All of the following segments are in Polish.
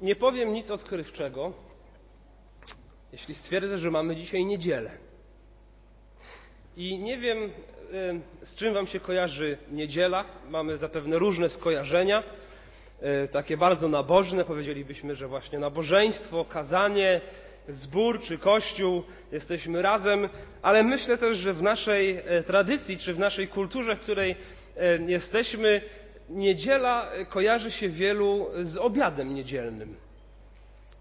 Nie powiem nic odkrywczego, jeśli stwierdzę, że mamy dzisiaj niedzielę. I nie wiem, z czym Wam się kojarzy niedziela. Mamy zapewne różne skojarzenia, e, takie bardzo nabożne. Powiedzielibyśmy, że właśnie nabożeństwo, kazanie, zbór czy kościół, jesteśmy razem, ale myślę też, że w naszej e, tradycji czy w naszej kulturze, w której jesteśmy, niedziela kojarzy się wielu z obiadem niedzielnym.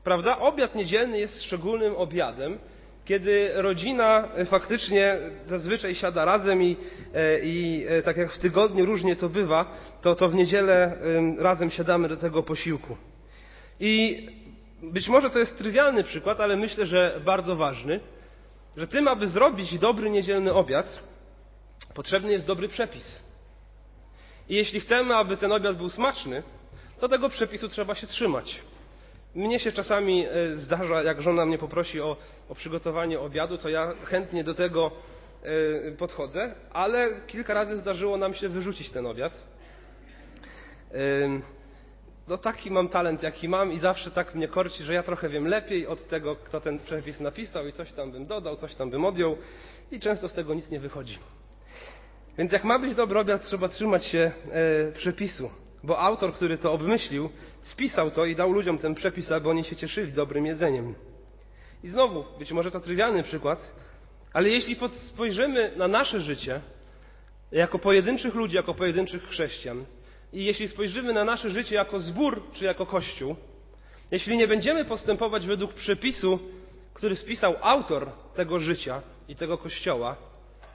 Prawda? Obiad niedzielny jest szczególnym obiadem, kiedy rodzina faktycznie zazwyczaj siada razem i, e, i e, tak jak w tygodniu różnie to bywa, to, to w niedzielę razem siadamy do tego posiłku. I być może to jest trywialny przykład, ale myślę, że bardzo ważny, że tym, aby zrobić dobry niedzielny obiad, potrzebny jest dobry przepis. I jeśli chcemy, aby ten obiad był smaczny, to tego przepisu trzeba się trzymać. Mnie się czasami e, zdarza, jak żona mnie poprosi o, o przygotowanie obiadu, to ja chętnie do tego e, podchodzę, ale kilka razy zdarzyło nam się wyrzucić ten obiad. No taki mam talent, jaki mam i zawsze tak mnie korci, że ja trochę wiem lepiej od tego, kto ten przepis napisał i coś tam bym dodał, coś tam bym odjął i często z tego nic nie wychodzi. Więc jak ma być dobry obiad, trzeba trzymać się e, przepisu, bo autor, który to obmyślił, spisał to i dał ludziom ten przepis, aby oni się cieszyli dobrym jedzeniem. I znowu, być może to trywialny przykład, ale jeśli spojrzymy na nasze życie jako pojedynczych ludzi, jako pojedynczych chrześcijan, i jeśli spojrzymy na nasze życie jako zbór czy jako kościół, jeśli nie będziemy postępować według przepisu, który spisał autor tego życia i tego kościoła,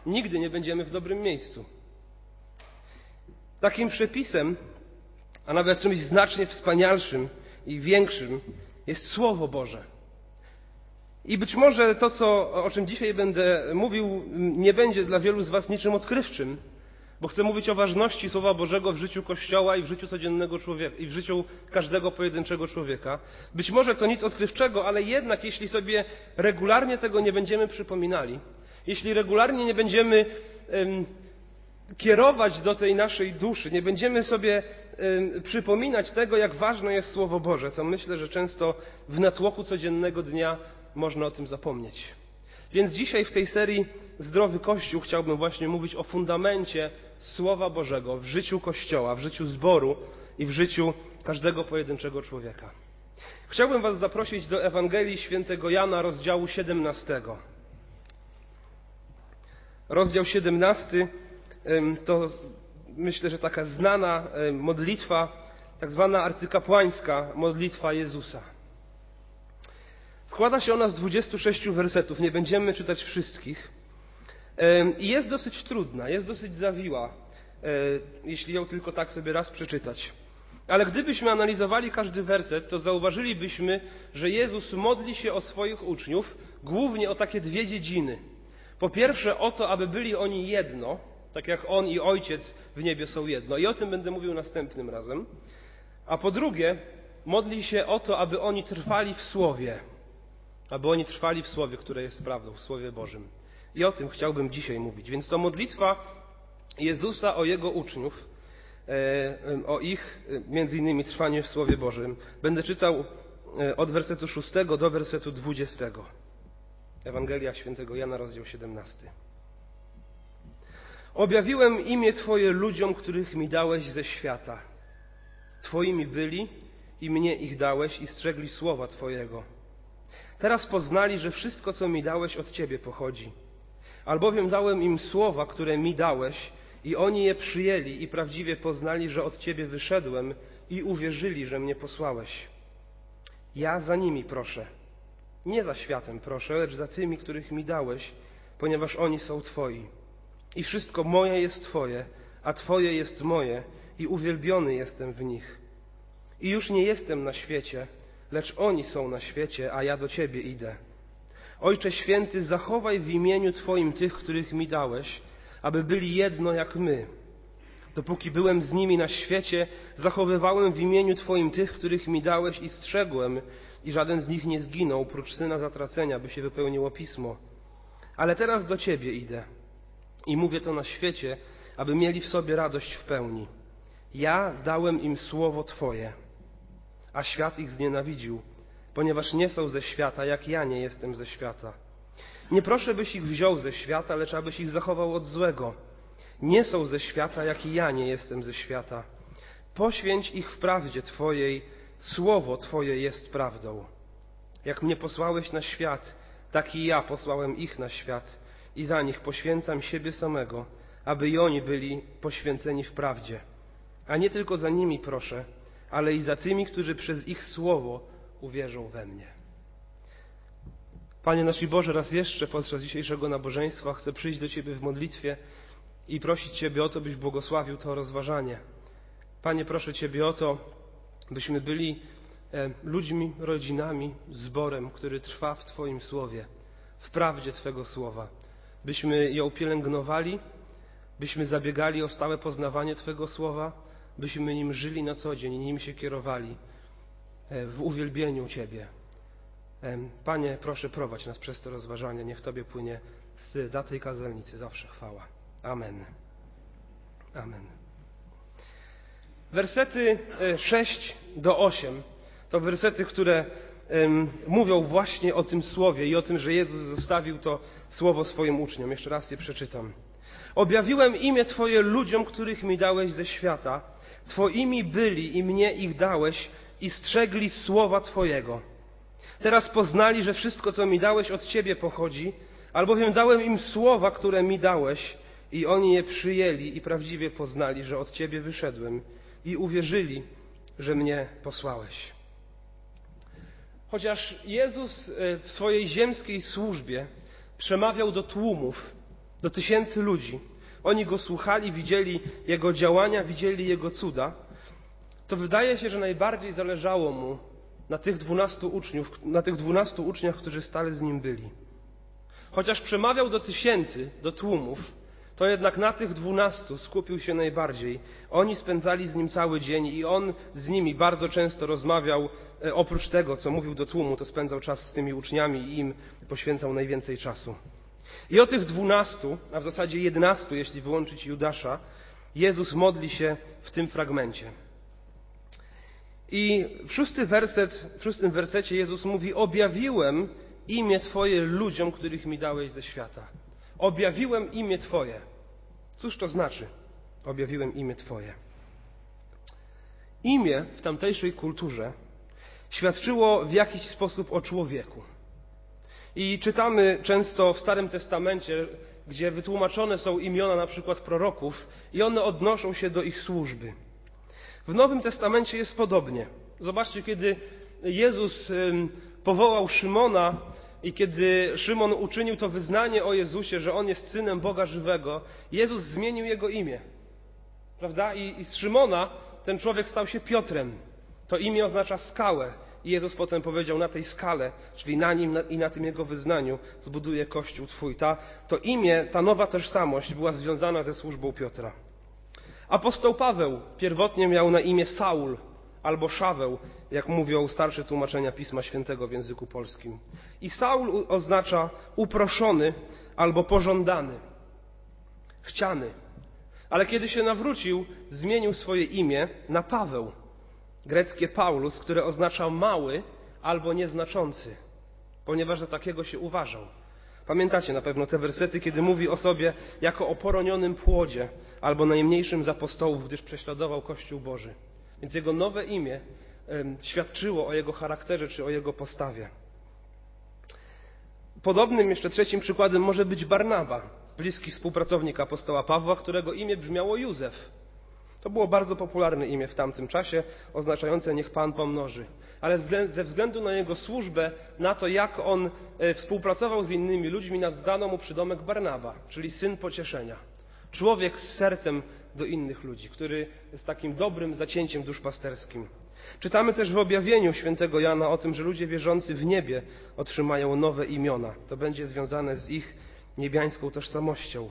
nigdy nie będziemy w dobrym miejscu. Takim przepisem, a nawet czymś znacznie wspanialszym i większym jest Słowo Boże. I być może to, co, o czym dzisiaj będę mówił, nie będzie dla wielu z Was niczym odkrywczym, bo chcę mówić o ważności Słowa Bożego w życiu Kościoła i w życiu codziennego człowieka, i w życiu każdego pojedynczego człowieka. Być może to nic odkrywczego, ale jednak jeśli sobie regularnie tego nie będziemy przypominali, jeśli regularnie nie będziemy um, kierować do tej naszej duszy, nie będziemy sobie um, przypominać tego, jak ważne jest Słowo Boże, to myślę, że często w natłoku codziennego dnia można o tym zapomnieć. Więc dzisiaj w tej serii Zdrowy Kościół chciałbym właśnie mówić o fundamencie Słowa Bożego w życiu Kościoła, w życiu zboru i w życiu każdego pojedynczego człowieka. Chciałbym Was zaprosić do Ewangelii Świętego Jana, rozdziału 17. Rozdział 17 to myślę, że taka znana modlitwa, tak zwana arcykapłańska modlitwa Jezusa. Składa się ona z 26 wersetów, nie będziemy czytać wszystkich. I jest dosyć trudna, jest dosyć zawiła, e, jeśli ją tylko tak sobie raz przeczytać. Ale gdybyśmy analizowali każdy werset, to zauważylibyśmy, że Jezus modli się o swoich uczniów głównie o takie dwie dziedziny. Po pierwsze o to, aby byli oni jedno, tak jak On i Ojciec w niebie są jedno. I o tym będę mówił następnym razem. A po drugie, modli się o to, aby oni trwali w Słowie. Aby oni trwali w Słowie, które jest prawdą, w Słowie Bożym. I o tym chciałbym dzisiaj mówić. Więc to modlitwa Jezusa o Jego uczniów, e, o ich e, między innymi trwanie w Słowie Bożym. Będę czytał e, od wersetu 6 do wersetu 20. Ewangelia świętego Jana, rozdział 17. Objawiłem imię Twoje ludziom, których mi dałeś ze świata. Twoimi byli i mnie ich dałeś i strzegli słowa Twojego. Teraz poznali, że wszystko, co mi dałeś, od Ciebie pochodzi Albowiem dałem im słowa, które mi dałeś, i oni je przyjęli i prawdziwie poznali, że od Ciebie wyszedłem i uwierzyli, że mnie posłałeś. Ja za nimi proszę. Nie za światem proszę, lecz za tymi, których mi dałeś, ponieważ oni są Twoi. I wszystko moje jest Twoje, a Twoje jest moje, i uwielbiony jestem w nich. I już nie jestem na świecie, lecz oni są na świecie, a ja do Ciebie idę. Ojcze Święty, zachowaj w imieniu Twoim tych, których mi dałeś, aby byli jedno jak my. Dopóki byłem z nimi na świecie, zachowywałem w imieniu Twoim tych, których mi dałeś i strzegłem, i żaden z nich nie zginął, prócz syna zatracenia, by się wypełniło pismo. Ale teraz do Ciebie idę i mówię to na świecie, aby mieli w sobie radość w pełni. Ja dałem im słowo Twoje a świat ich znienawidził, ponieważ nie są ze świata, jak ja nie jestem ze świata. Nie proszę, byś ich wziął ze świata, lecz abyś ich zachował od złego. Nie są ze świata, jak i ja nie jestem ze świata. Poświęć ich w prawdzie Twojej, słowo Twoje jest prawdą. Jak mnie posłałeś na świat, tak i ja posłałem ich na świat i za nich poświęcam siebie samego, aby i oni byli poświęceni w prawdzie. A nie tylko za nimi proszę, ale i za tymi, którzy przez ich słowo uwierzą we mnie. Panie nasz Boże, raz jeszcze podczas dzisiejszego nabożeństwa chcę przyjść do Ciebie w modlitwie i prosić Ciebie o to, byś błogosławił to rozważanie. Panie, proszę Ciebie o to, byśmy byli e, ludźmi, rodzinami, zborem, który trwa w Twoim słowie, w prawdzie Twego słowa. Byśmy ją pielęgnowali, byśmy zabiegali o stałe poznawanie Twego słowa, byśmy nim żyli na co dzień nim się kierowali e, w uwielbieniu Ciebie. E, Panie, proszę prowadź nas przez to rozważanie. Niech Tobie płynie z za tej kazelnicy zawsze chwała. Amen. Amen. Wersety 6 e, do 8 to wersety, które mówią właśnie o tym słowie i o tym, że Jezus zostawił to słowo swoim uczniom. Jeszcze raz je przeczytam. Objawiłem imię Twoje ludziom, których mi dałeś ze świata. Twoimi byli i mnie ich dałeś i strzegli słowa Twojego. Teraz poznali, że wszystko, co mi dałeś, od Ciebie pochodzi, albowiem dałem im słowa, które mi dałeś i oni je przyjęli i prawdziwie poznali, że od Ciebie wyszedłem i uwierzyli, że mnie posłałeś. Chociaż Jezus e, w swojej ziemskiej służbie przemawiał do tłumów, do tysięcy ludzi, oni go słuchali, widzieli jego działania, widzieli jego cuda, to wydaje się, że najbardziej zależało mu na tych dwunastu uczniów, na tych dwunastu uczniach, którzy stale z nim byli. Chociaż przemawiał do tysięcy, do tłumów, to jednak na tych dwunastu skupił się najbardziej. Oni spędzali z nim cały dzień i on z nimi bardzo często rozmawiał. E, oprócz tego, co mówił do tłumu, to spędzał czas z tymi uczniami i im poświęcał najwięcej czasu. I o tych dwunastu, a w zasadzie jedenastu, jeśli wyłączyć Judasza, Jezus modli się w tym fragmencie. I w, szósty werset, w szóstym wersecie Jezus mówi: Objawiłem imię Twoje ludziom, których mi dałeś ze świata. Objawiłem imię Twoje. Cóż to znaczy? Objawiłem imię Twoje. Imię w tamtejszej kulturze świadczyło w jakiś sposób o człowieku. I czytamy często w Starym Testamencie, gdzie wytłumaczone są imiona na przykład proroków, i one odnoszą się do ich służby. W Nowym Testamencie jest podobnie. Zobaczcie, kiedy Jezus powołał Szymona i kiedy Szymon uczynił to wyznanie o Jezusie, że On jest Synem Boga żywego, Jezus zmienił jego imię. Prawda? I, I z Szymona ten człowiek stał się Piotrem. To imię oznacza skałę. I Jezus potem powiedział, na tej skale, czyli na nim i na tym jego wyznaniu, zbuduje Kościół Twój. Ta, to imię, ta nowa tożsamość była związana ze służbą Piotra. Apostoł Paweł pierwotnie miał na imię Saul albo Szaweł, jak mówią starsze tłumaczenia Pisma Świętego w języku polskim. I Saul oznacza uproszony albo pożądany, chciany. Ale kiedy się nawrócił, zmienił swoje imię na Paweł, greckie Paulus, które oznacza mały albo nieznaczący, ponieważ za takiego się uważał. Pamiętacie na pewno te wersety, kiedy mówi o sobie jako o poronionym płodzie albo najmniejszym z apostołów, gdyż prześladował Kościół Boży. Więc jego nowe imię świadczyło o jego charakterze czy o jego postawie. Podobnym jeszcze trzecim przykładem może być Barnaba, bliski współpracownik apostoła Pawła, którego imię brzmiało Józef. To było bardzo popularne imię w tamtym czasie, oznaczające niech Pan pomnoży. Ale ze względu na jego służbę, na to jak on e, współpracował z innymi ludźmi, zdano mu przydomek Barnaba, czyli syn pocieszenia. Człowiek z sercem do innych ludzi, który jest takim dobrym zacięciem duszpasterskim. Czytamy też w objawieniu świętego Jana o tym, że ludzie wierzący w niebie otrzymają nowe imiona. To będzie związane z ich niebiańską tożsamością.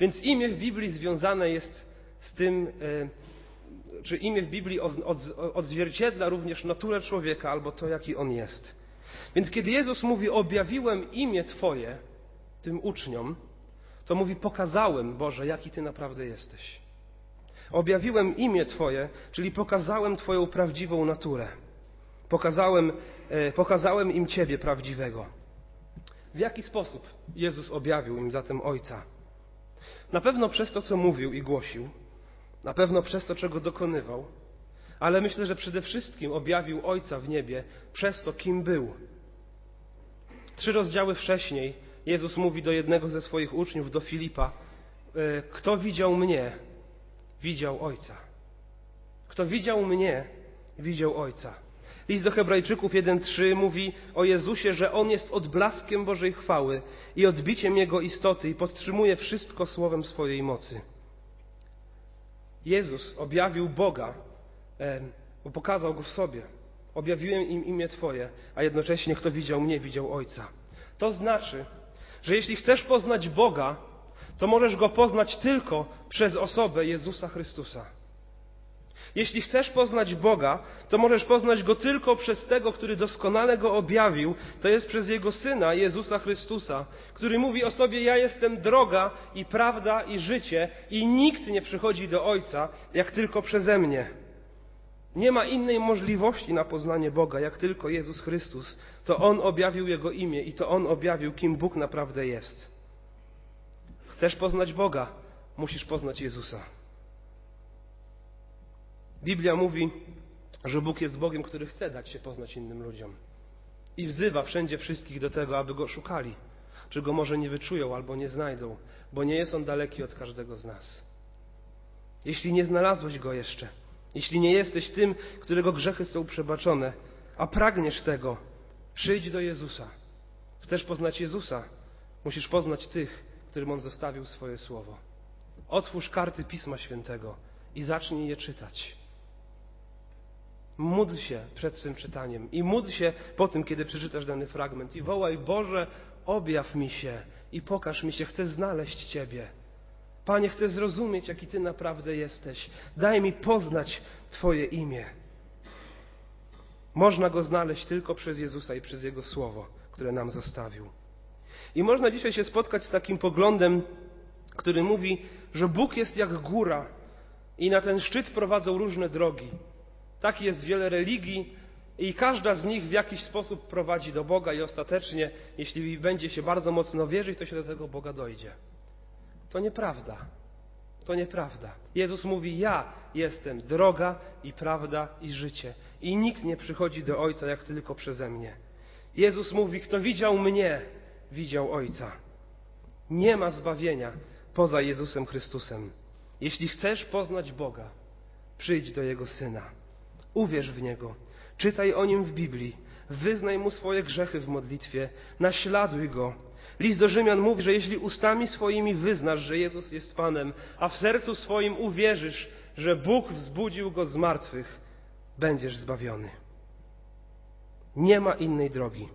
Więc imię w Biblii związane jest z tym, e, czy imię w Biblii odzwierciedla również naturę człowieka albo to, jaki on jest. Więc kiedy Jezus mówi, objawiłem imię Twoje tym uczniom, to mówi, pokazałem, Boże, jaki Ty naprawdę jesteś. Objawiłem imię Twoje, czyli pokazałem Twoją prawdziwą naturę. Pokazałem, e, pokazałem im Ciebie prawdziwego. W jaki sposób Jezus objawił im zatem Ojca? Na pewno przez to, co mówił i głosił, na pewno przez to, czego dokonywał, ale myślę, że przede wszystkim objawił Ojca w niebie przez to, kim był. Trzy rozdziały wcześniej Jezus mówi do jednego ze swoich uczniów, do Filipa: e, Kto widział mnie, widział Ojca. Kto widział mnie, widział Ojca. List do Hebrajczyków 1:3 mówi o Jezusie, że On jest odblaskiem Bożej chwały i odbiciem Jego istoty i podtrzymuje wszystko słowem swojej mocy. Jezus objawił Boga, bo pokazał Go w sobie. Objawiłem im imię Twoje, a jednocześnie kto widział mnie, widział Ojca. To znaczy, że jeśli chcesz poznać Boga, to możesz Go poznać tylko przez osobę Jezusa Chrystusa. Jeśli chcesz poznać Boga, to możesz poznać Go tylko przez tego, który doskonale Go objawił, to jest przez Jego Syna, Jezusa Chrystusa, który mówi o sobie, ja jestem droga i prawda i życie i nikt nie przychodzi do Ojca, jak tylko przeze mnie. Nie ma innej możliwości na poznanie Boga, jak tylko Jezus Chrystus. To On objawił Jego imię i to On objawił, kim Bóg naprawdę jest. Chcesz poznać Boga, musisz poznać Jezusa. Biblia mówi, że Bóg jest Bogiem, który chce dać się poznać innym ludziom. I wzywa wszędzie wszystkich do tego, aby Go szukali. Czy Go może nie wyczują albo nie znajdą, bo nie jest On daleki od każdego z nas. Jeśli nie znalazłeś Go jeszcze, jeśli nie jesteś tym, którego grzechy są przebaczone, a pragniesz tego, przyjdź do Jezusa. Chcesz poznać Jezusa, musisz poznać tych, którym On zostawił swoje słowo. Otwórz karty Pisma Świętego i zacznij je czytać. Módl się przed swym czytaniem i módl się po tym, kiedy przeczytasz dany fragment i wołaj: Boże, objaw mi się i pokaż mi się, chcę znaleźć Ciebie. Panie, chcę zrozumieć, jaki Ty naprawdę jesteś. Daj mi poznać Twoje imię. Można go znaleźć tylko przez Jezusa i przez Jego Słowo, które nam zostawił. I można dzisiaj się spotkać z takim poglądem, który mówi, że Bóg jest jak góra i na ten szczyt prowadzą różne drogi. Tak jest wiele religii i każda z nich w jakiś sposób prowadzi do Boga i ostatecznie, jeśli będzie się bardzo mocno wierzyć, to się do tego Boga dojdzie. To nieprawda. To nieprawda. Jezus mówi: Ja jestem droga i prawda i życie. I nikt nie przychodzi do Ojca jak tylko przeze mnie. Jezus mówi: Kto widział mnie, widział Ojca. Nie ma zbawienia poza Jezusem Chrystusem. Jeśli chcesz poznać Boga, przyjdź do Jego Syna. Uwierz w Niego. Czytaj o Nim w Biblii. Wyznaj Mu swoje grzechy w modlitwie. Naśladuj Go. List do Rzymian mówi, że jeśli ustami swoimi wyznasz, że Jezus jest Panem, a w sercu swoim uwierzysz, że Bóg wzbudził Go z martwych, będziesz zbawiony. Nie ma innej drogi.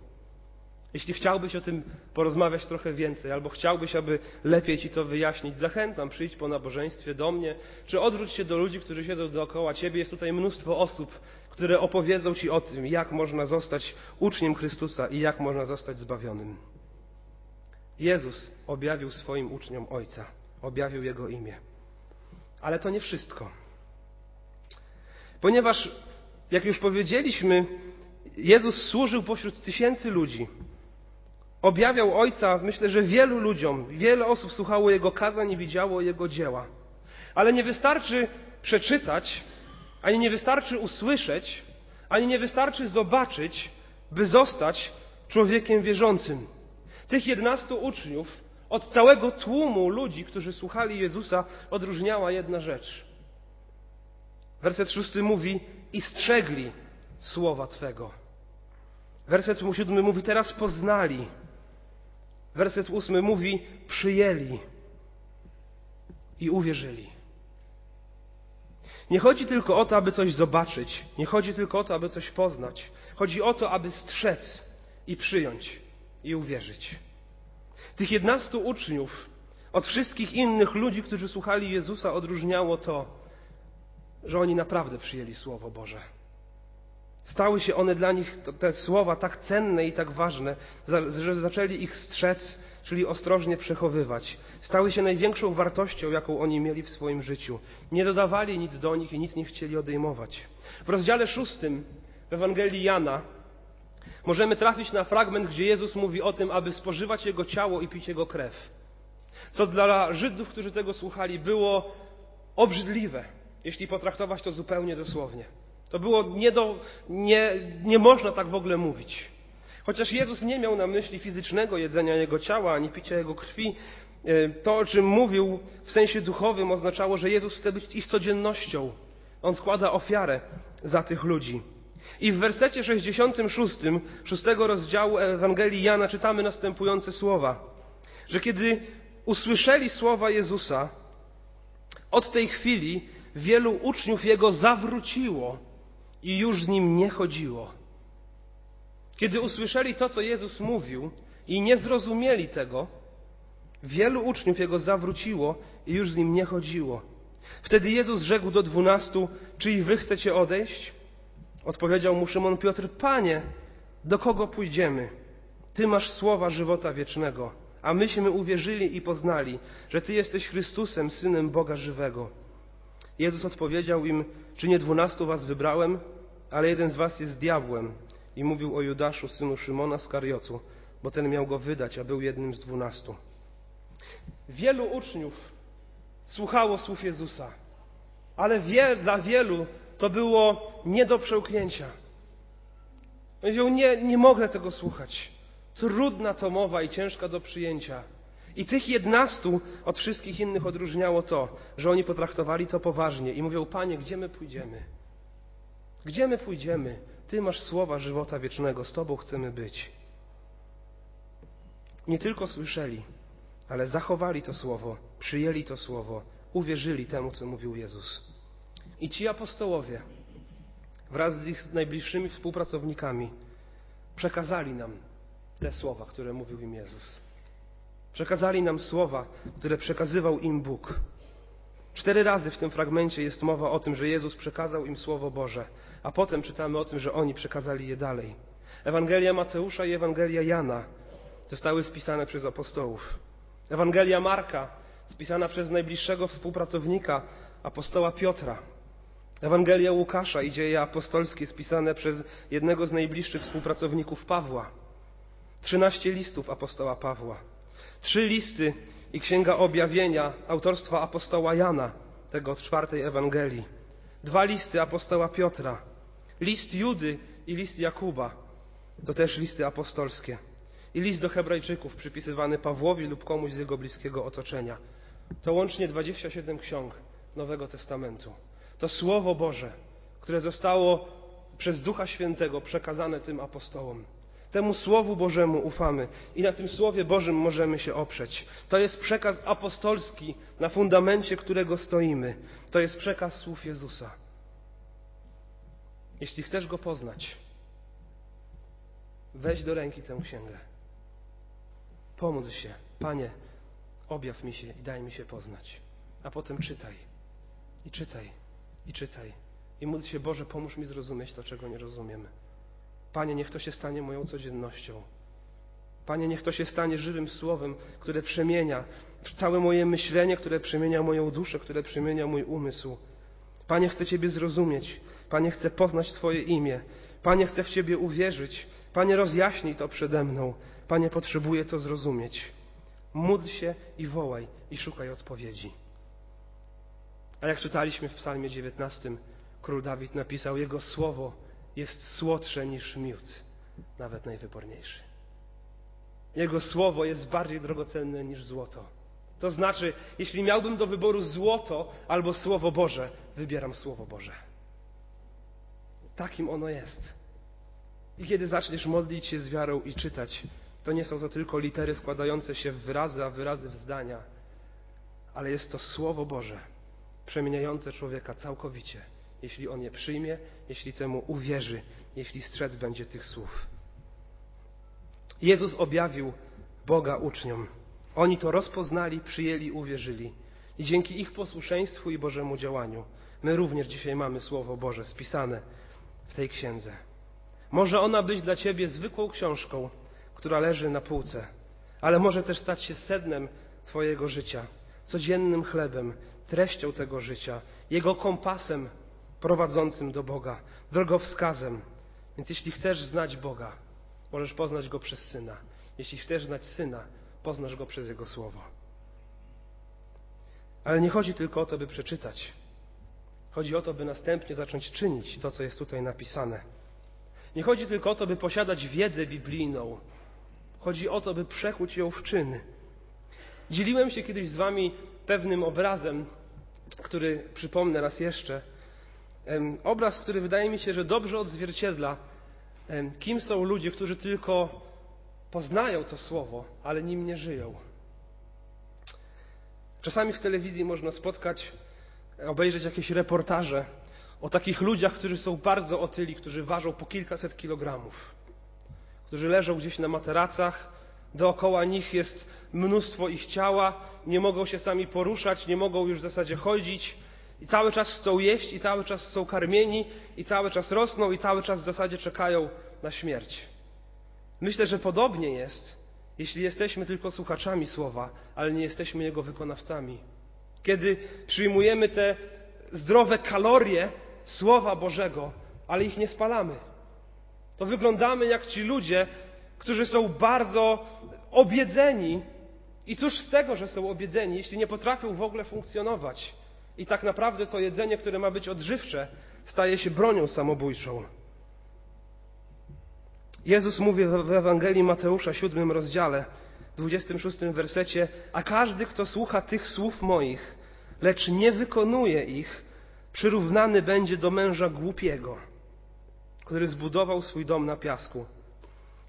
Jeśli chciałbyś o tym porozmawiać trochę więcej, albo chciałbyś, aby lepiej Ci to wyjaśnić, zachęcam, przyjdź po nabożeństwie do mnie, czy odwróć się do ludzi, którzy siedzą dookoła Ciebie. Jest tutaj mnóstwo osób, które opowiedzą Ci o tym, jak można zostać uczniem Chrystusa i jak można zostać zbawionym. Jezus objawił swoim uczniom Ojca, objawił Jego imię. Ale to nie wszystko. Ponieważ, jak już powiedzieliśmy, Jezus służył pośród tysięcy ludzi. Objawiał Ojca, myślę, że wielu ludziom, wiele osób słuchało Jego kazań i widziało Jego dzieła. Ale nie wystarczy przeczytać, ani nie wystarczy usłyszeć, ani nie wystarczy zobaczyć, by zostać człowiekiem wierzącym. Tych jedenastu uczniów od całego tłumu ludzi, którzy słuchali Jezusa, odróżniała jedna rzecz. Werset szósty mówi: i strzegli słowa Twego. Werset siódmy mówi: teraz poznali. Werset ósmy mówi: przyjęli i uwierzyli. Nie chodzi tylko o to, aby coś zobaczyć, nie chodzi tylko o to, aby coś poznać. Chodzi o to, aby strzec i przyjąć i uwierzyć. Tych jedenastu uczniów od wszystkich innych ludzi, którzy słuchali Jezusa, odróżniało to, że oni naprawdę przyjęli Słowo Boże. Stały się one dla nich, te słowa, tak cenne i tak ważne, że zaczęli ich strzec, czyli ostrożnie przechowywać. Stały się największą wartością, jaką oni mieli w swoim życiu. Nie dodawali nic do nich i nic nie chcieli odejmować. W rozdziale szóstym w Ewangelii Jana możemy trafić na fragment, gdzie Jezus mówi o tym, aby spożywać Jego ciało i pić Jego krew. Co dla Żydów, którzy tego słuchali, było obrzydliwe, jeśli potraktować to zupełnie dosłownie. To było nie, do, nie, nie można tak w ogóle mówić. Chociaż Jezus nie miał na myśli fizycznego jedzenia Jego ciała ani picia Jego krwi, e, to, o czym mówił w sensie duchowym, oznaczało, że Jezus chce być ich codziennością. On składa ofiarę za tych ludzi. I w wersecie 66, 6 rozdziału Ewangelii Jana czytamy następujące słowa, że kiedy usłyszeli słowa Jezusa, od tej chwili wielu uczniów Jego zawróciło i już z Nim nie chodziło. Kiedy usłyszeli to, co Jezus mówił i nie zrozumieli tego, wielu uczniów Jego zawróciło i już z Nim nie chodziło. Wtedy Jezus rzekł do dwunastu, czy i wy chcecie odejść? Odpowiedział mu Szymon Piotr, Panie, do kogo pójdziemy? Ty masz słowa żywota wiecznego, a myśmy uwierzyli i poznali, że Ty jesteś Chrystusem, Synem Boga żywego. Jezus odpowiedział im, czy nie dwunastu was wybrałem, ale jeden z was jest diabłem. I mówił o Judaszu, synu Szymona z Kariotu, bo ten miał go wydać, a był jednym z dwunastu. Wielu uczniów słuchało słów Jezusa, ale wie, dla wielu to było nie do przełknięcia. Mówią, nie, nie mogę tego słuchać. Trudna to mowa i ciężka do przyjęcia. I tych jednastu od wszystkich innych odróżniało to, że oni potraktowali to poważnie i mówią, Panie, gdzie my pójdziemy? Gdzie my pójdziemy? Ty masz słowa żywota wiecznego, z Tobą chcemy być. Nie tylko słyszeli, ale zachowali to słowo, przyjęli to słowo, uwierzyli temu, co mówił Jezus. I ci apostołowie wraz z ich najbliższymi współpracownikami przekazali nam te słowa, które mówił im Jezus. Przekazali nam słowa, które przekazywał im Bóg. Cztery razy w tym fragmencie jest mowa o tym, że Jezus przekazał im Słowo Boże, a potem czytamy o tym, że oni przekazali je dalej. Ewangelia Mateusza i Ewangelia Jana zostały spisane przez apostołów. Ewangelia Marka spisana przez najbliższego współpracownika apostoła Piotra. Ewangelia Łukasza i dzieje apostolskie spisane przez jednego z najbliższych współpracowników Pawła. Trzynaście listów apostoła Pawła. Trzy listy i Księga Objawienia autorstwa apostoła Jana, tego od czwartej Ewangelii. Dwa listy apostoła Piotra. List Judy i list Jakuba. To też listy apostolskie. I list do Hebrajczyków przypisywany Pawłowi lub komuś z jego bliskiego otoczenia. To łącznie 27 ksiąg Nowego Testamentu. To Słowo Boże, które zostało przez Ducha Świętego przekazane tym apostołom. Temu Słowu Bożemu ufamy i na tym Słowie Bożym możemy się oprzeć. To jest przekaz apostolski, na fundamencie którego stoimy. To jest przekaz słów Jezusa. Jeśli chcesz go poznać, weź do ręki tę księgę. Pomódl się, Panie, objaw mi się i daj mi się poznać. A potem czytaj i czytaj i czytaj. I módl się, Boże, pomóż mi zrozumieć to, czego nie rozumiemy. Panie, niech to się stanie moją codziennością. Panie, niech to się stanie żywym słowem, które przemienia całe moje myślenie, które przemienia moją duszę, które przemienia mój umysł. Panie, chcę Ciebie zrozumieć. Panie, chcę poznać Twoje imię. Panie, chcę w Ciebie uwierzyć. Panie, rozjaśnij to przede mną. Panie, potrzebuję to zrozumieć. Módl się i wołaj i szukaj odpowiedzi. A jak czytaliśmy w Psalmie 19, król Dawid napisał: Jego słowo jest słodsze niż miód, nawet najwyborniejszy. Jego słowo jest bardziej drogocenne niż złoto. To znaczy, jeśli miałbym do wyboru złoto albo Słowo Boże, wybieram Słowo Boże. Takim ono jest. I kiedy zaczniesz modlić się z wiarą i czytać, to nie są to tylko litery składające się w wyrazy, a wyrazy w zdania, ale jest to Słowo Boże, przemieniające człowieka całkowicie jeśli on je przyjmie, jeśli temu uwierzy, jeśli strzec będzie tych słów. Jezus objawił Boga uczniom. Oni to rozpoznali, przyjęli, uwierzyli. I dzięki ich posłuszeństwu i Bożemu działaniu, my również dzisiaj mamy Słowo Boże spisane w tej księdze. Może ona być dla Ciebie zwykłą książką, która leży na półce, ale może też stać się sednem Twojego życia, codziennym chlebem, treścią tego życia, jego kompasem prowadzącym do Boga, drogowskazem, Więc jeśli chcesz znać Boga, możesz poznać Go przez Syna. Jeśli chcesz znać Syna, poznasz Go przez Jego Słowo. Ale nie chodzi tylko o to, by przeczytać. Chodzi o to, by następnie zacząć czynić to, co jest tutaj napisane. Nie chodzi tylko o to, by posiadać wiedzę biblijną. Chodzi o to, by przekuć ją w czyny. Dzieliłem się kiedyś z Wami pewnym obrazem, który przypomnę raz jeszcze. Obraz, który wydaje mi się, że dobrze odzwierciedla, kim są ludzie, którzy tylko poznają to słowo, ale nim nie żyją. Czasami w telewizji można spotkać, obejrzeć jakieś reportaże o takich ludziach, którzy są bardzo otyli, którzy ważą po kilkaset kilogramów, którzy leżą gdzieś na materacach, dookoła nich jest mnóstwo ich ciała, nie mogą się sami poruszać, nie mogą już w zasadzie chodzić i cały czas chcą jeść i cały czas są karmieni i cały czas rosną i cały czas w zasadzie czekają na śmierć. Myślę, że podobnie jest, jeśli jesteśmy tylko słuchaczami słowa, ale nie jesteśmy jego wykonawcami. Kiedy przyjmujemy te zdrowe kalorie słowa Bożego, ale ich nie spalamy, to wyglądamy jak ci ludzie, którzy są bardzo obiedzeni. I cóż z tego, że są obiedzeni, jeśli nie potrafią w ogóle funkcjonować? I tak naprawdę to jedzenie, które ma być odżywcze, staje się bronią samobójczą. Jezus mówi w Ewangelii Mateusza, siódmym rozdziale, 26 wersecie, a każdy, kto słucha tych słów moich, lecz nie wykonuje ich, przyrównany będzie do męża głupiego, który zbudował swój dom na piasku.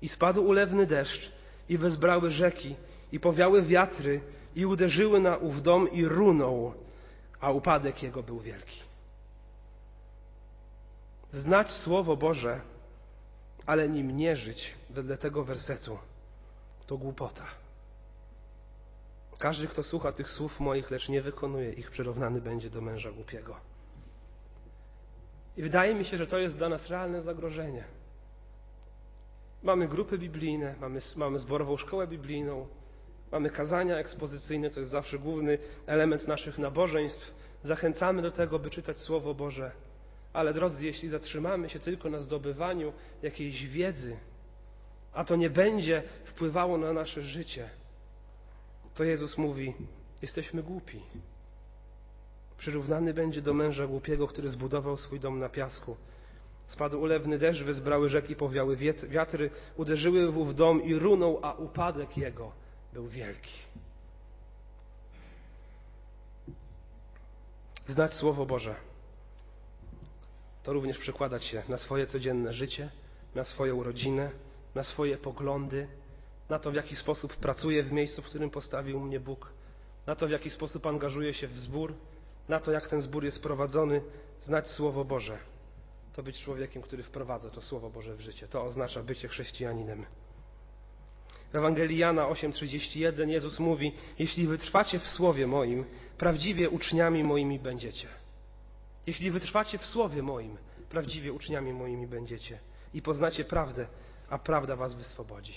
I spadł ulewny deszcz, i wezbrały rzeki, i powiały wiatry, i uderzyły na ów dom, i runął, a upadek jego był wielki. Znać Słowo Boże ale nim nie żyć wedle tego wersetu, to głupota. Każdy, kto słucha tych słów moich, lecz nie wykonuje ich, przyrównany będzie do męża głupiego. I wydaje mi się, że to jest dla nas realne zagrożenie. Mamy grupy biblijne, mamy, mamy zborową szkołę biblijną, mamy kazania ekspozycyjne, to jest zawsze główny element naszych nabożeństw. Zachęcamy do tego, by czytać Słowo Boże ale drodzy, jeśli zatrzymamy się tylko na zdobywaniu jakiejś wiedzy, a to nie będzie wpływało na nasze życie, to Jezus mówi: Jesteśmy głupi. Przyrównany będzie do męża głupiego, który zbudował swój dom na piasku. Spadł ulewny deszcz, wezbrały rzeki, powiały wiatry, uderzyły w ów dom i runął, a upadek jego był wielki. Znać Słowo Boże to również przekładać się na swoje codzienne życie, na swoją rodzinę, na swoje poglądy, na to, w jaki sposób pracuję w miejscu, w którym postawił mnie Bóg, na to, w jaki sposób angażuję się w zbór, na to, jak ten zbór jest prowadzony, znać Słowo Boże. To być człowiekiem, który wprowadza to Słowo Boże w życie. To oznacza bycie chrześcijaninem. W Ewangelii Jana 8:31 Jezus mówi: Jeśli wytrwacie w słowie moim, prawdziwie uczniami moimi będziecie. Jeśli wytrwacie w słowie moim, prawdziwie uczniami moimi będziecie i poznacie prawdę, a prawda was wyswobodzi.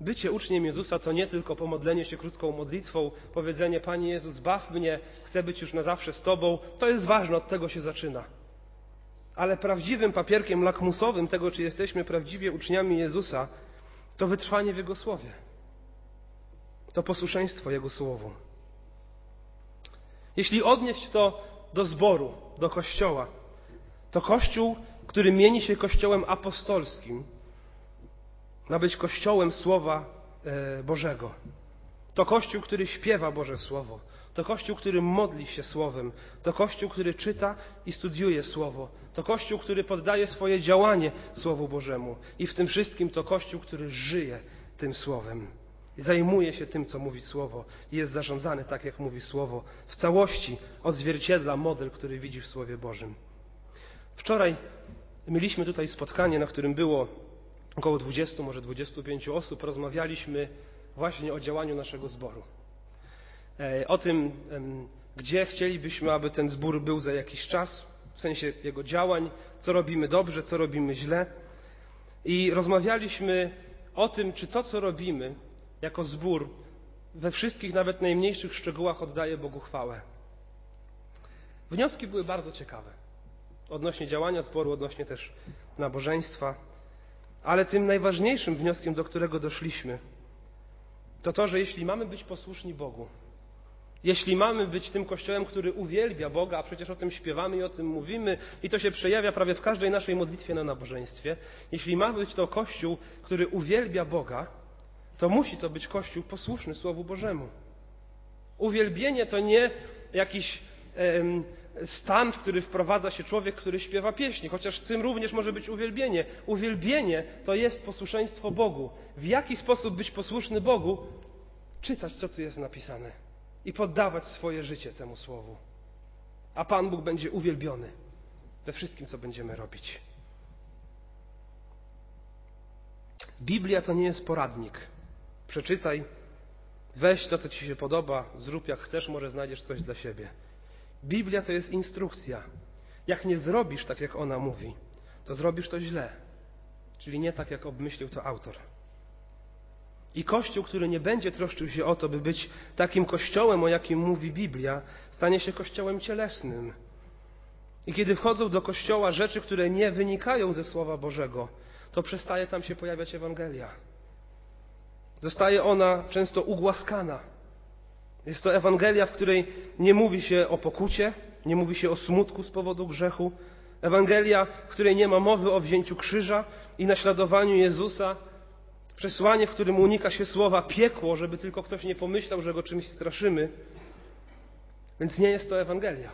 Bycie uczniem Jezusa to nie tylko pomodlenie się krótką modlitwą, powiedzenie Panie Jezus, baw mnie, chcę być już na zawsze z Tobą. To jest ważne, od tego się zaczyna. Ale prawdziwym papierkiem lakmusowym tego, czy jesteśmy prawdziwie uczniami Jezusa, to wytrwanie w Jego Słowie. To posłuszeństwo Jego Słowu. Jeśli odnieść to do zboru, do kościoła. To kościół, który mieni się kościołem apostolskim, ma być kościołem Słowa e, Bożego. To kościół, który śpiewa Boże Słowo. To kościół, który modli się Słowem. To kościół, który czyta i studiuje Słowo. To kościół, który poddaje swoje działanie Słowu Bożemu. I w tym wszystkim to kościół, który żyje tym Słowem zajmuje się tym, co mówi Słowo i jest zarządzany tak, jak mówi Słowo. W całości odzwierciedla model, który widzi w Słowie Bożym. Wczoraj mieliśmy tutaj spotkanie, na którym było około 20, może 25 osób. Rozmawialiśmy właśnie o działaniu naszego zboru. E, o tym, gdzie chcielibyśmy, aby ten zbór był za jakiś czas, w sensie jego działań, co robimy dobrze, co robimy źle. I rozmawialiśmy o tym, czy to, co robimy, jako zbór we wszystkich, nawet najmniejszych szczegółach oddaje Bogu chwałę. Wnioski były bardzo ciekawe. odnośnie działania zboru, odnośnie też nabożeństwa. Ale tym najważniejszym wnioskiem, do którego doszliśmy, to to, że jeśli mamy być posłuszni Bogu, jeśli mamy być tym kościołem, który uwielbia Boga, a przecież o tym śpiewamy i o tym mówimy, i to się przejawia prawie w każdej naszej modlitwie na nabożeństwie, jeśli ma być to kościół, który uwielbia Boga, to musi to być kościół posłuszny Słowu Bożemu. Uwielbienie to nie jakiś em, stan, w który wprowadza się człowiek, który śpiewa pieśni, chociaż tym również może być uwielbienie. Uwielbienie to jest posłuszeństwo Bogu. W jaki sposób być posłuszny Bogu? Czytać, co tu jest napisane i poddawać swoje życie temu słowu. A Pan Bóg będzie uwielbiony we wszystkim, co będziemy robić. Biblia to nie jest poradnik. Przeczytaj, weź to, co ci się podoba, zrób jak chcesz, może znajdziesz coś dla siebie. Biblia to jest instrukcja. Jak nie zrobisz tak, jak ona mówi, to zrobisz to źle. Czyli nie tak, jak obmyślił to autor. I Kościół, który nie będzie troszczył się o to, by być takim Kościołem, o jakim mówi Biblia, stanie się Kościołem cielesnym. I kiedy wchodzą do Kościoła rzeczy, które nie wynikają ze Słowa Bożego, to przestaje tam się pojawiać Ewangelia. Zostaje ona często ugłaskana. Jest to Ewangelia, w której nie mówi się o pokucie, nie mówi się o smutku z powodu grzechu. Ewangelia, w której nie ma mowy o wzięciu krzyża i naśladowaniu Jezusa, Przesłanie, w którym unika się słowa piekło, żeby tylko ktoś nie pomyślał, że go czymś straszymy. Więc nie jest to Ewangelia.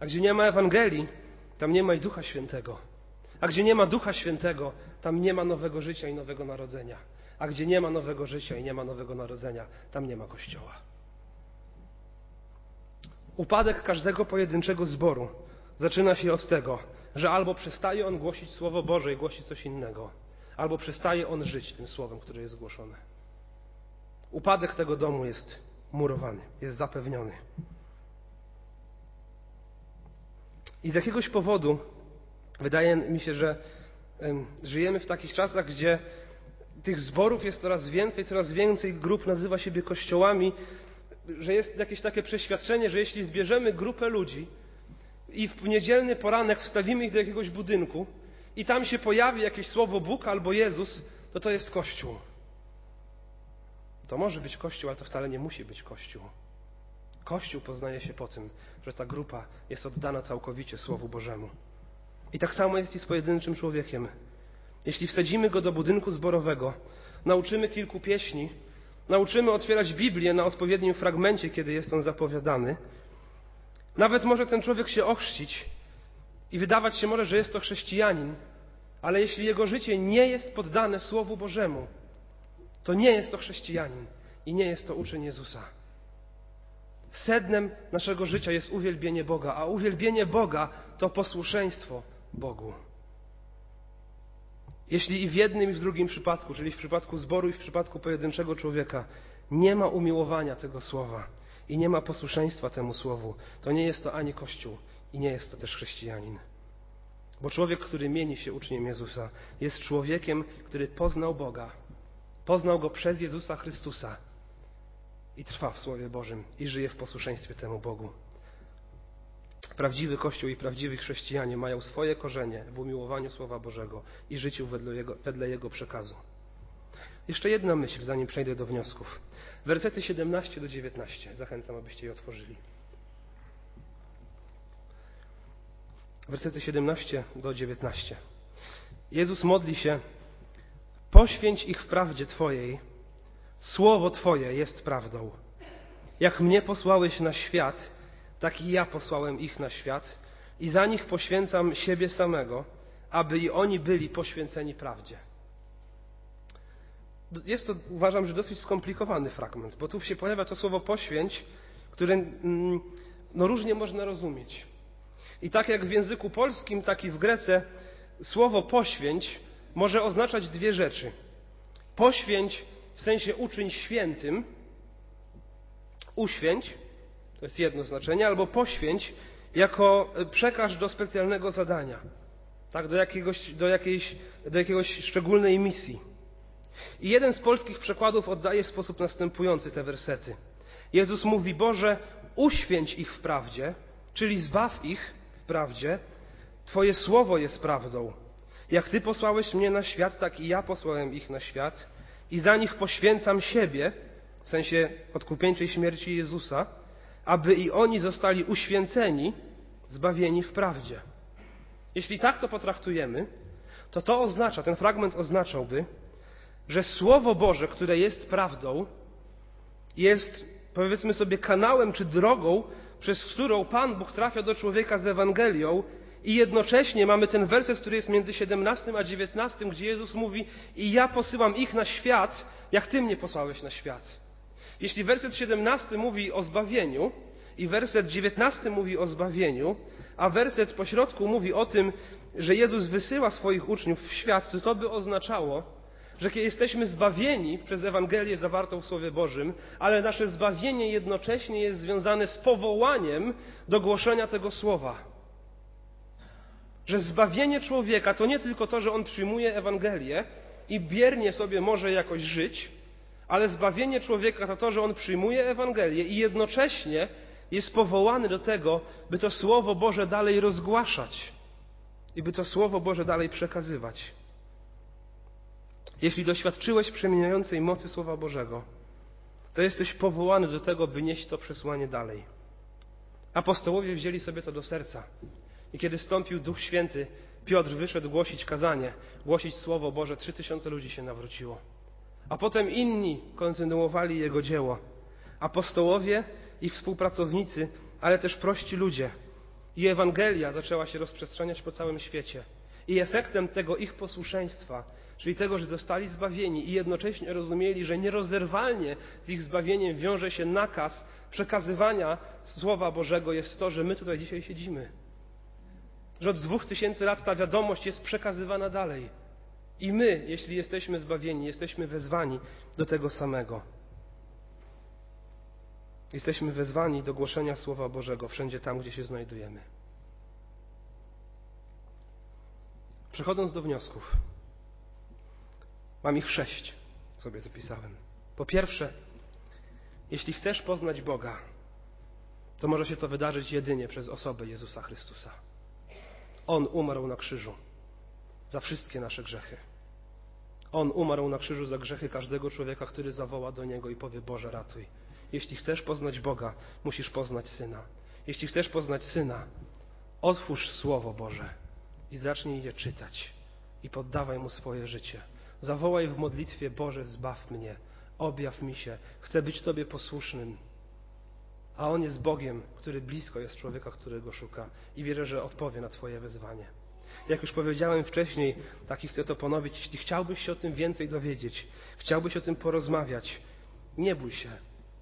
A gdzie nie ma Ewangelii, tam nie ma i Ducha Świętego. A gdzie nie ma Ducha Świętego, tam nie ma nowego życia i nowego narodzenia. A gdzie nie ma nowego życia i nie ma nowego narodzenia, tam nie ma Kościoła. Upadek każdego pojedynczego zboru zaczyna się od tego, że albo przestaje on głosić Słowo Boże i głosi coś innego, albo przestaje on żyć tym słowem, które jest zgłoszone. Upadek tego domu jest murowany, jest zapewniony. I z jakiegoś powodu wydaje mi się, że żyjemy w takich czasach, gdzie tych zborów jest coraz więcej, coraz więcej grup nazywa siebie kościołami, że jest jakieś takie przeświadczenie, że jeśli zbierzemy grupę ludzi i w niedzielny poranek wstawimy ich do jakiegoś budynku, i tam się pojawi jakieś słowo Bóg albo Jezus, to to jest Kościół. To może być Kościół, ale to wcale nie musi być Kościół. Kościół poznaje się po tym, że ta grupa jest oddana całkowicie Słowu Bożemu. I tak samo jest i z pojedynczym człowiekiem. Jeśli wsadzimy go do budynku zborowego, nauczymy kilku pieśni, nauczymy otwierać Biblię na odpowiednim fragmencie, kiedy jest on zapowiadany, nawet może ten człowiek się ochrzcić, i wydawać się może, że jest to chrześcijanin, ale jeśli jego życie nie jest poddane Słowu Bożemu, to nie jest to chrześcijanin i nie jest to uczeń Jezusa. Sednem naszego życia jest uwielbienie Boga, a uwielbienie Boga to posłuszeństwo Bogu. Jeśli i w jednym, i w drugim przypadku, czyli w przypadku zboru i w przypadku pojedynczego człowieka, nie ma umiłowania tego słowa i nie ma posłuszeństwa temu słowu, to nie jest to ani Kościół, i nie jest to też chrześcijanin. Bo człowiek, który mieni się uczniem Jezusa, jest człowiekiem, który poznał Boga. Poznał Go przez Jezusa Chrystusa i trwa w Słowie Bożym i żyje w posłuszeństwie temu Bogu. Prawdziwy Kościół i prawdziwi chrześcijanie mają swoje korzenie w umiłowaniu Słowa Bożego i życiu wedle Jego, wedle jego przekazu. Jeszcze jedna myśl, zanim przejdę do wniosków. Wersety 17 do 19. Zachęcam, abyście je otworzyli. Wersety 17 do 19. Jezus modli się: Poświęć ich w prawdzie Twojej, słowo Twoje jest prawdą. Jak mnie posłałeś na świat, tak i ja posłałem ich na świat, i za nich poświęcam siebie samego, aby i oni byli poświęceni prawdzie. Jest to, uważam, że dosyć skomplikowany fragment, bo tu się pojawia to słowo poświęć, które mm, no, różnie można rozumieć. I tak jak w języku polskim, tak i w Grece słowo poświęć może oznaczać dwie rzeczy. Poświęć w sensie uczyń świętym, uświęć, to jest jedno znaczenie, albo poświęć jako przekaż do specjalnego zadania, tak, do, jakiegoś, do, jakiejś, do jakiegoś szczególnej misji. I jeden z polskich przekładów oddaje w sposób następujący te wersety. Jezus mówi: Boże, uświęć ich w prawdzie, czyli zbaw ich prawdzie, Twoje słowo jest prawdą. Jak Ty posłałeś mnie na świat, tak i ja posłałem ich na świat i za nich poświęcam siebie, w sensie odkupieńczej śmierci Jezusa, aby i oni zostali uświęceni, zbawieni w prawdzie. Jeśli tak to potraktujemy, to to oznacza, ten fragment oznaczałby, że Słowo Boże, które jest prawdą, jest, powiedzmy sobie, kanałem czy drogą, przez którą Pan Bóg trafia do człowieka z Ewangelią i jednocześnie mamy ten werset, który jest między 17 a 19, gdzie Jezus mówi i ja posyłam ich na świat, jak Ty mnie posłałeś na świat. Jeśli werset 17 mówi o zbawieniu i werset 19 mówi o zbawieniu, a werset pośrodku mówi o tym, że Jezus wysyła swoich uczniów w świat, to to by oznaczało, że jesteśmy zbawieni przez Ewangelię zawartą w Słowie Bożym, ale nasze zbawienie jednocześnie jest związane z powołaniem do głoszenia tego Słowa. Że zbawienie człowieka to nie tylko to, że on przyjmuje Ewangelię i biernie sobie może jakoś żyć, ale zbawienie człowieka to to, że on przyjmuje Ewangelię i jednocześnie jest powołany do tego, by to Słowo Boże dalej rozgłaszać i by to Słowo Boże dalej przekazywać. Jeśli doświadczyłeś przemieniającej mocy Słowa Bożego, to jesteś powołany do tego, by nieść to przesłanie dalej. Apostołowie wzięli sobie to do serca. I kiedy stąpił Duch Święty, Piotr wyszedł głosić kazanie, głosić Słowo Boże, trzy tysiące ludzi się nawróciło. A potem inni kontynuowali jego dzieło. Apostołowie, ich współpracownicy, ale też prości ludzie. I Ewangelia zaczęła się rozprzestrzeniać po całym świecie. I efektem tego ich posłuszeństwa, czyli tego, że zostali zbawieni i jednocześnie rozumieli, że nierozerwalnie z ich zbawieniem wiąże się nakaz przekazywania Słowa Bożego, jest to, że my tutaj dzisiaj siedzimy. Że od dwóch tysięcy lat ta wiadomość jest przekazywana dalej. I my, jeśli jesteśmy zbawieni, jesteśmy wezwani do tego samego. Jesteśmy wezwani do głoszenia Słowa Bożego wszędzie tam, gdzie się znajdujemy. Przechodząc do wniosków, mam ich sześć, sobie zapisałem. Po pierwsze, jeśli chcesz poznać Boga, to może się to wydarzyć jedynie przez osobę Jezusa Chrystusa. On umarł na krzyżu za wszystkie nasze grzechy. On umarł na krzyżu za grzechy każdego człowieka, który zawoła do Niego i powie: Boże, ratuj. Jeśli chcesz poznać Boga, musisz poznać Syna. Jeśli chcesz poznać Syna, otwórz Słowo Boże i zacznij je czytać i poddawaj Mu swoje życie. Zawołaj w modlitwie: Boże, zbaw mnie, objaw mi się, chcę być Tobie posłusznym. A On jest Bogiem, który blisko jest człowieka, którego szuka i wierzę, że odpowie na Twoje wezwanie. Jak już powiedziałem wcześniej, tak i chcę to ponowić, jeśli chciałbyś się o tym więcej dowiedzieć, chciałbyś o tym porozmawiać, nie bój się.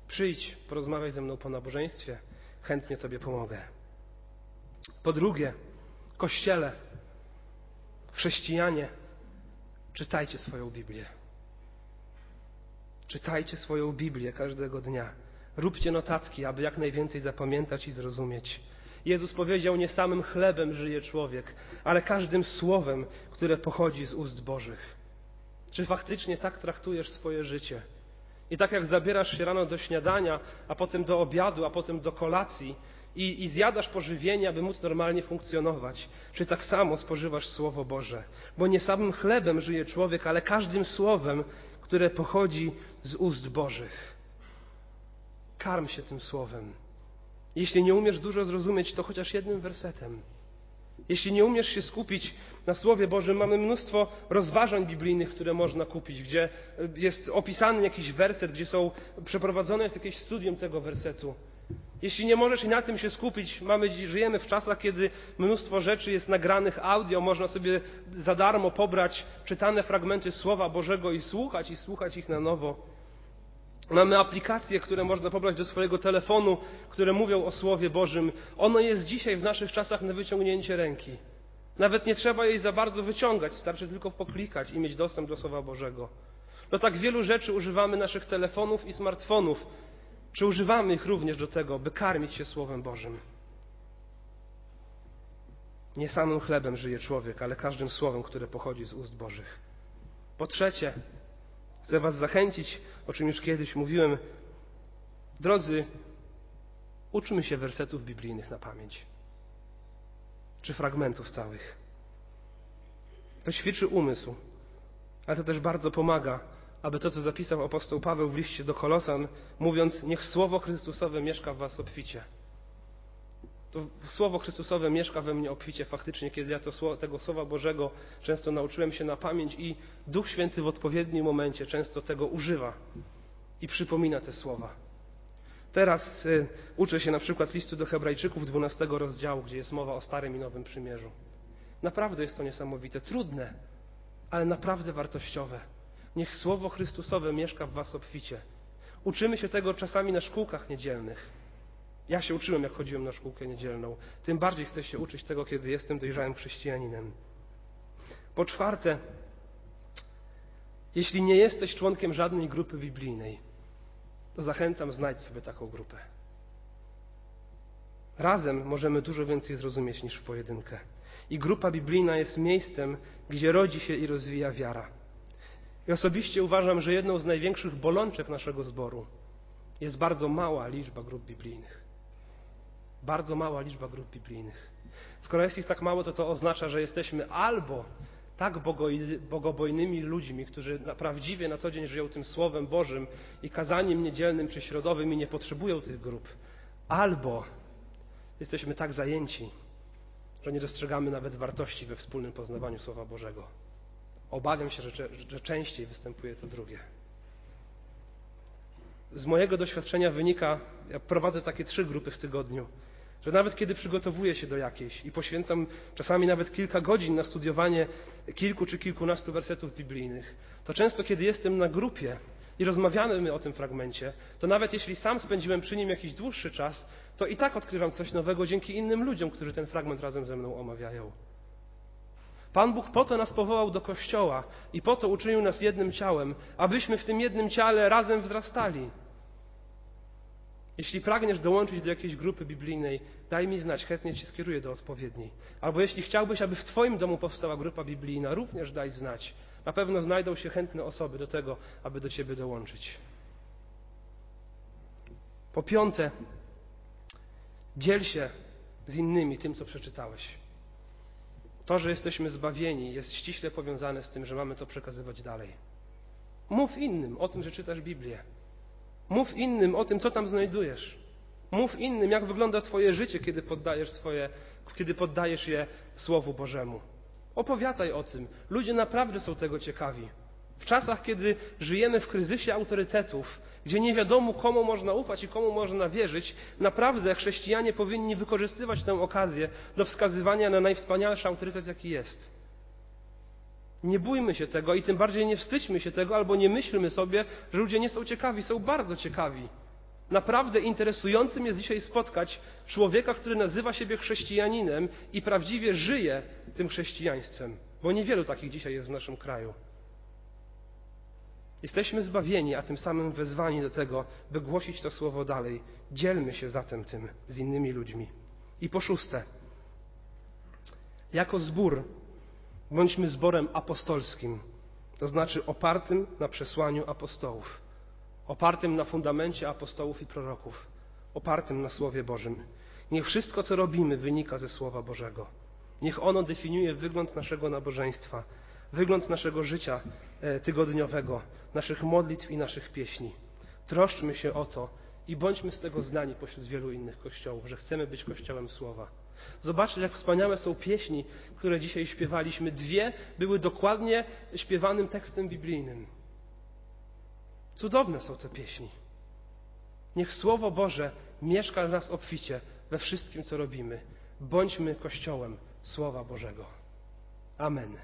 Przyjdź, porozmawiaj ze mną po nabożeństwie, chętnie Tobie pomogę. Po drugie, Kościele, chrześcijanie, czytajcie swoją Biblię. Czytajcie swoją Biblię każdego dnia. Róbcie notatki, aby jak najwięcej zapamiętać i zrozumieć. Jezus powiedział: Nie samym chlebem żyje człowiek, ale każdym słowem, które pochodzi z ust Bożych. Czy faktycznie tak traktujesz swoje życie? I tak jak zabierasz się rano do śniadania, a potem do obiadu, a potem do kolacji i, i zjadasz pożywienie, aby móc normalnie funkcjonować, czy tak samo spożywasz Słowo Boże? Bo nie samym chlebem żyje człowiek, ale każdym słowem, które pochodzi z ust Bożych. Karm się tym słowem. Jeśli nie umiesz dużo zrozumieć, to chociaż jednym wersetem. Jeśli nie umiesz się skupić na Słowie Bożym, mamy mnóstwo rozważań biblijnych, które można kupić, gdzie jest opisany jakiś werset, gdzie są przeprowadzone jest jakieś studium tego wersetu. Jeśli nie możesz na tym się skupić, mamy, żyjemy w czasach, kiedy mnóstwo rzeczy jest nagranych audio, można sobie za darmo pobrać czytane fragmenty Słowa Bożego i słuchać, i słuchać ich na nowo. Mamy aplikacje, które można pobrać do swojego telefonu, które mówią o Słowie Bożym. Ono jest dzisiaj w naszych czasach na wyciągnięcie ręki. Nawet nie trzeba jej za bardzo wyciągać, starczy tylko poklikać i mieć dostęp do Słowa Bożego. Do tak wielu rzeczy używamy naszych telefonów i smartfonów. Czy używamy ich również do tego, by karmić się Słowem Bożym? Nie samym chlebem żyje człowiek, ale każdym słowem, które pochodzi z ust Bożych. Po trzecie, Chcę Was zachęcić, o czym już kiedyś mówiłem. Drodzy, uczmy się wersetów biblijnych na pamięć. czy fragmentów całych. To ćwiczy umysł, ale to też bardzo pomaga, aby to, co zapisał apostoł Paweł w liście do Kolosan, mówiąc: Niech słowo Chrystusowe mieszka w Was obficie. To słowo Chrystusowe mieszka we mnie obficie faktycznie, kiedy ja to, tego słowa Bożego często nauczyłem się na pamięć i Duch Święty w odpowiednim momencie często tego używa i przypomina te słowa. Teraz y, uczę się na przykład listu do Hebrajczyków 12 rozdziału, gdzie jest mowa o Starym i Nowym Przymierzu. Naprawdę jest to niesamowite, trudne, ale naprawdę wartościowe. Niech Słowo Chrystusowe mieszka w Was obficie. Uczymy się tego czasami na szkółkach niedzielnych. Ja się uczyłem, jak chodziłem na szkółkę niedzielną. Tym bardziej chcę się uczyć tego, kiedy jestem dojrzałym chrześcijaninem. Po czwarte, jeśli nie jesteś członkiem żadnej grupy biblijnej, to zachęcam, znajdź sobie taką grupę. Razem możemy dużo więcej zrozumieć niż w pojedynkę. I grupa biblijna jest miejscem, gdzie rodzi się i rozwija wiara. I osobiście uważam, że jedną z największych bolączek naszego zboru jest bardzo mała liczba grup biblijnych. Bardzo mała liczba grup biblijnych. Skoro jest ich tak mało, to to oznacza, że jesteśmy albo tak bogobojnymi ludźmi, którzy prawdziwie na co dzień żyją tym Słowem Bożym i kazaniem niedzielnym czy środowym i nie potrzebują tych grup, albo jesteśmy tak zajęci, że nie dostrzegamy nawet wartości we wspólnym poznawaniu Słowa Bożego. Obawiam się, że, że częściej występuje to drugie. Z mojego doświadczenia wynika, ja prowadzę takie trzy grupy w tygodniu, że nawet kiedy przygotowuję się do jakiejś i poświęcam czasami nawet kilka godzin na studiowanie kilku czy kilkunastu wersetów biblijnych, to często kiedy jestem na grupie i rozmawiamy o tym fragmencie, to nawet jeśli sam spędziłem przy nim jakiś dłuższy czas, to i tak odkrywam coś nowego dzięki innym ludziom, którzy ten fragment razem ze mną omawiają. Pan Bóg po to nas powołał do kościoła i po to uczynił nas jednym ciałem, abyśmy w tym jednym ciele razem wzrastali. Jeśli pragniesz dołączyć do jakiejś grupy biblijnej, daj mi znać, chętnie Ci skieruję do odpowiedniej. Albo jeśli chciałbyś, aby w Twoim domu powstała grupa biblijna, również daj znać. Na pewno znajdą się chętne osoby do tego, aby do Ciebie dołączyć. Po piąte, dziel się z innymi tym, co przeczytałeś. To, że jesteśmy zbawieni, jest ściśle powiązane z tym, że mamy to przekazywać dalej. Mów innym o tym, że czytasz Biblię. Mów innym o tym, co tam znajdujesz. Mów innym, jak wygląda Twoje życie, kiedy poddajesz, swoje, kiedy poddajesz je Słowu Bożemu. Opowiadaj o tym. Ludzie naprawdę są tego ciekawi. W czasach, kiedy żyjemy w kryzysie autorytetów, gdzie nie wiadomo, komu można ufać i komu można wierzyć, naprawdę chrześcijanie powinni wykorzystywać tę okazję do wskazywania na najwspanialszy autorytet, jaki jest. Nie bójmy się tego i tym bardziej nie wstydźmy się tego, albo nie myślmy sobie, że ludzie nie są ciekawi. Są bardzo ciekawi. Naprawdę interesującym jest dzisiaj spotkać człowieka, który nazywa siebie chrześcijaninem i prawdziwie żyje tym chrześcijaństwem, bo niewielu takich dzisiaj jest w naszym kraju. Jesteśmy zbawieni, a tym samym wezwani do tego, by głosić to słowo dalej. Dzielmy się zatem tym z innymi ludźmi. I po szóste, jako zbór bądźmy zborem apostolskim, to znaczy opartym na przesłaniu apostołów, opartym na fundamencie apostołów i proroków, opartym na Słowie Bożym. Niech wszystko, co robimy, wynika ze Słowa Bożego. Niech ono definiuje wygląd naszego nabożeństwa, wygląd naszego życia e, tygodniowego, naszych modlitw i naszych pieśni. Troszczmy się o to i bądźmy z tego znani pośród wielu innych kościołów, że chcemy być kościołem Słowa. Zobaczcie, jak wspaniałe są pieśni, które dzisiaj śpiewaliśmy. Dwie były dokładnie śpiewanym tekstem biblijnym. Cudowne są te pieśni. Niech Słowo Boże mieszka w nas obficie we wszystkim, co robimy. Bądźmy Kościołem Słowa Bożego. Amen.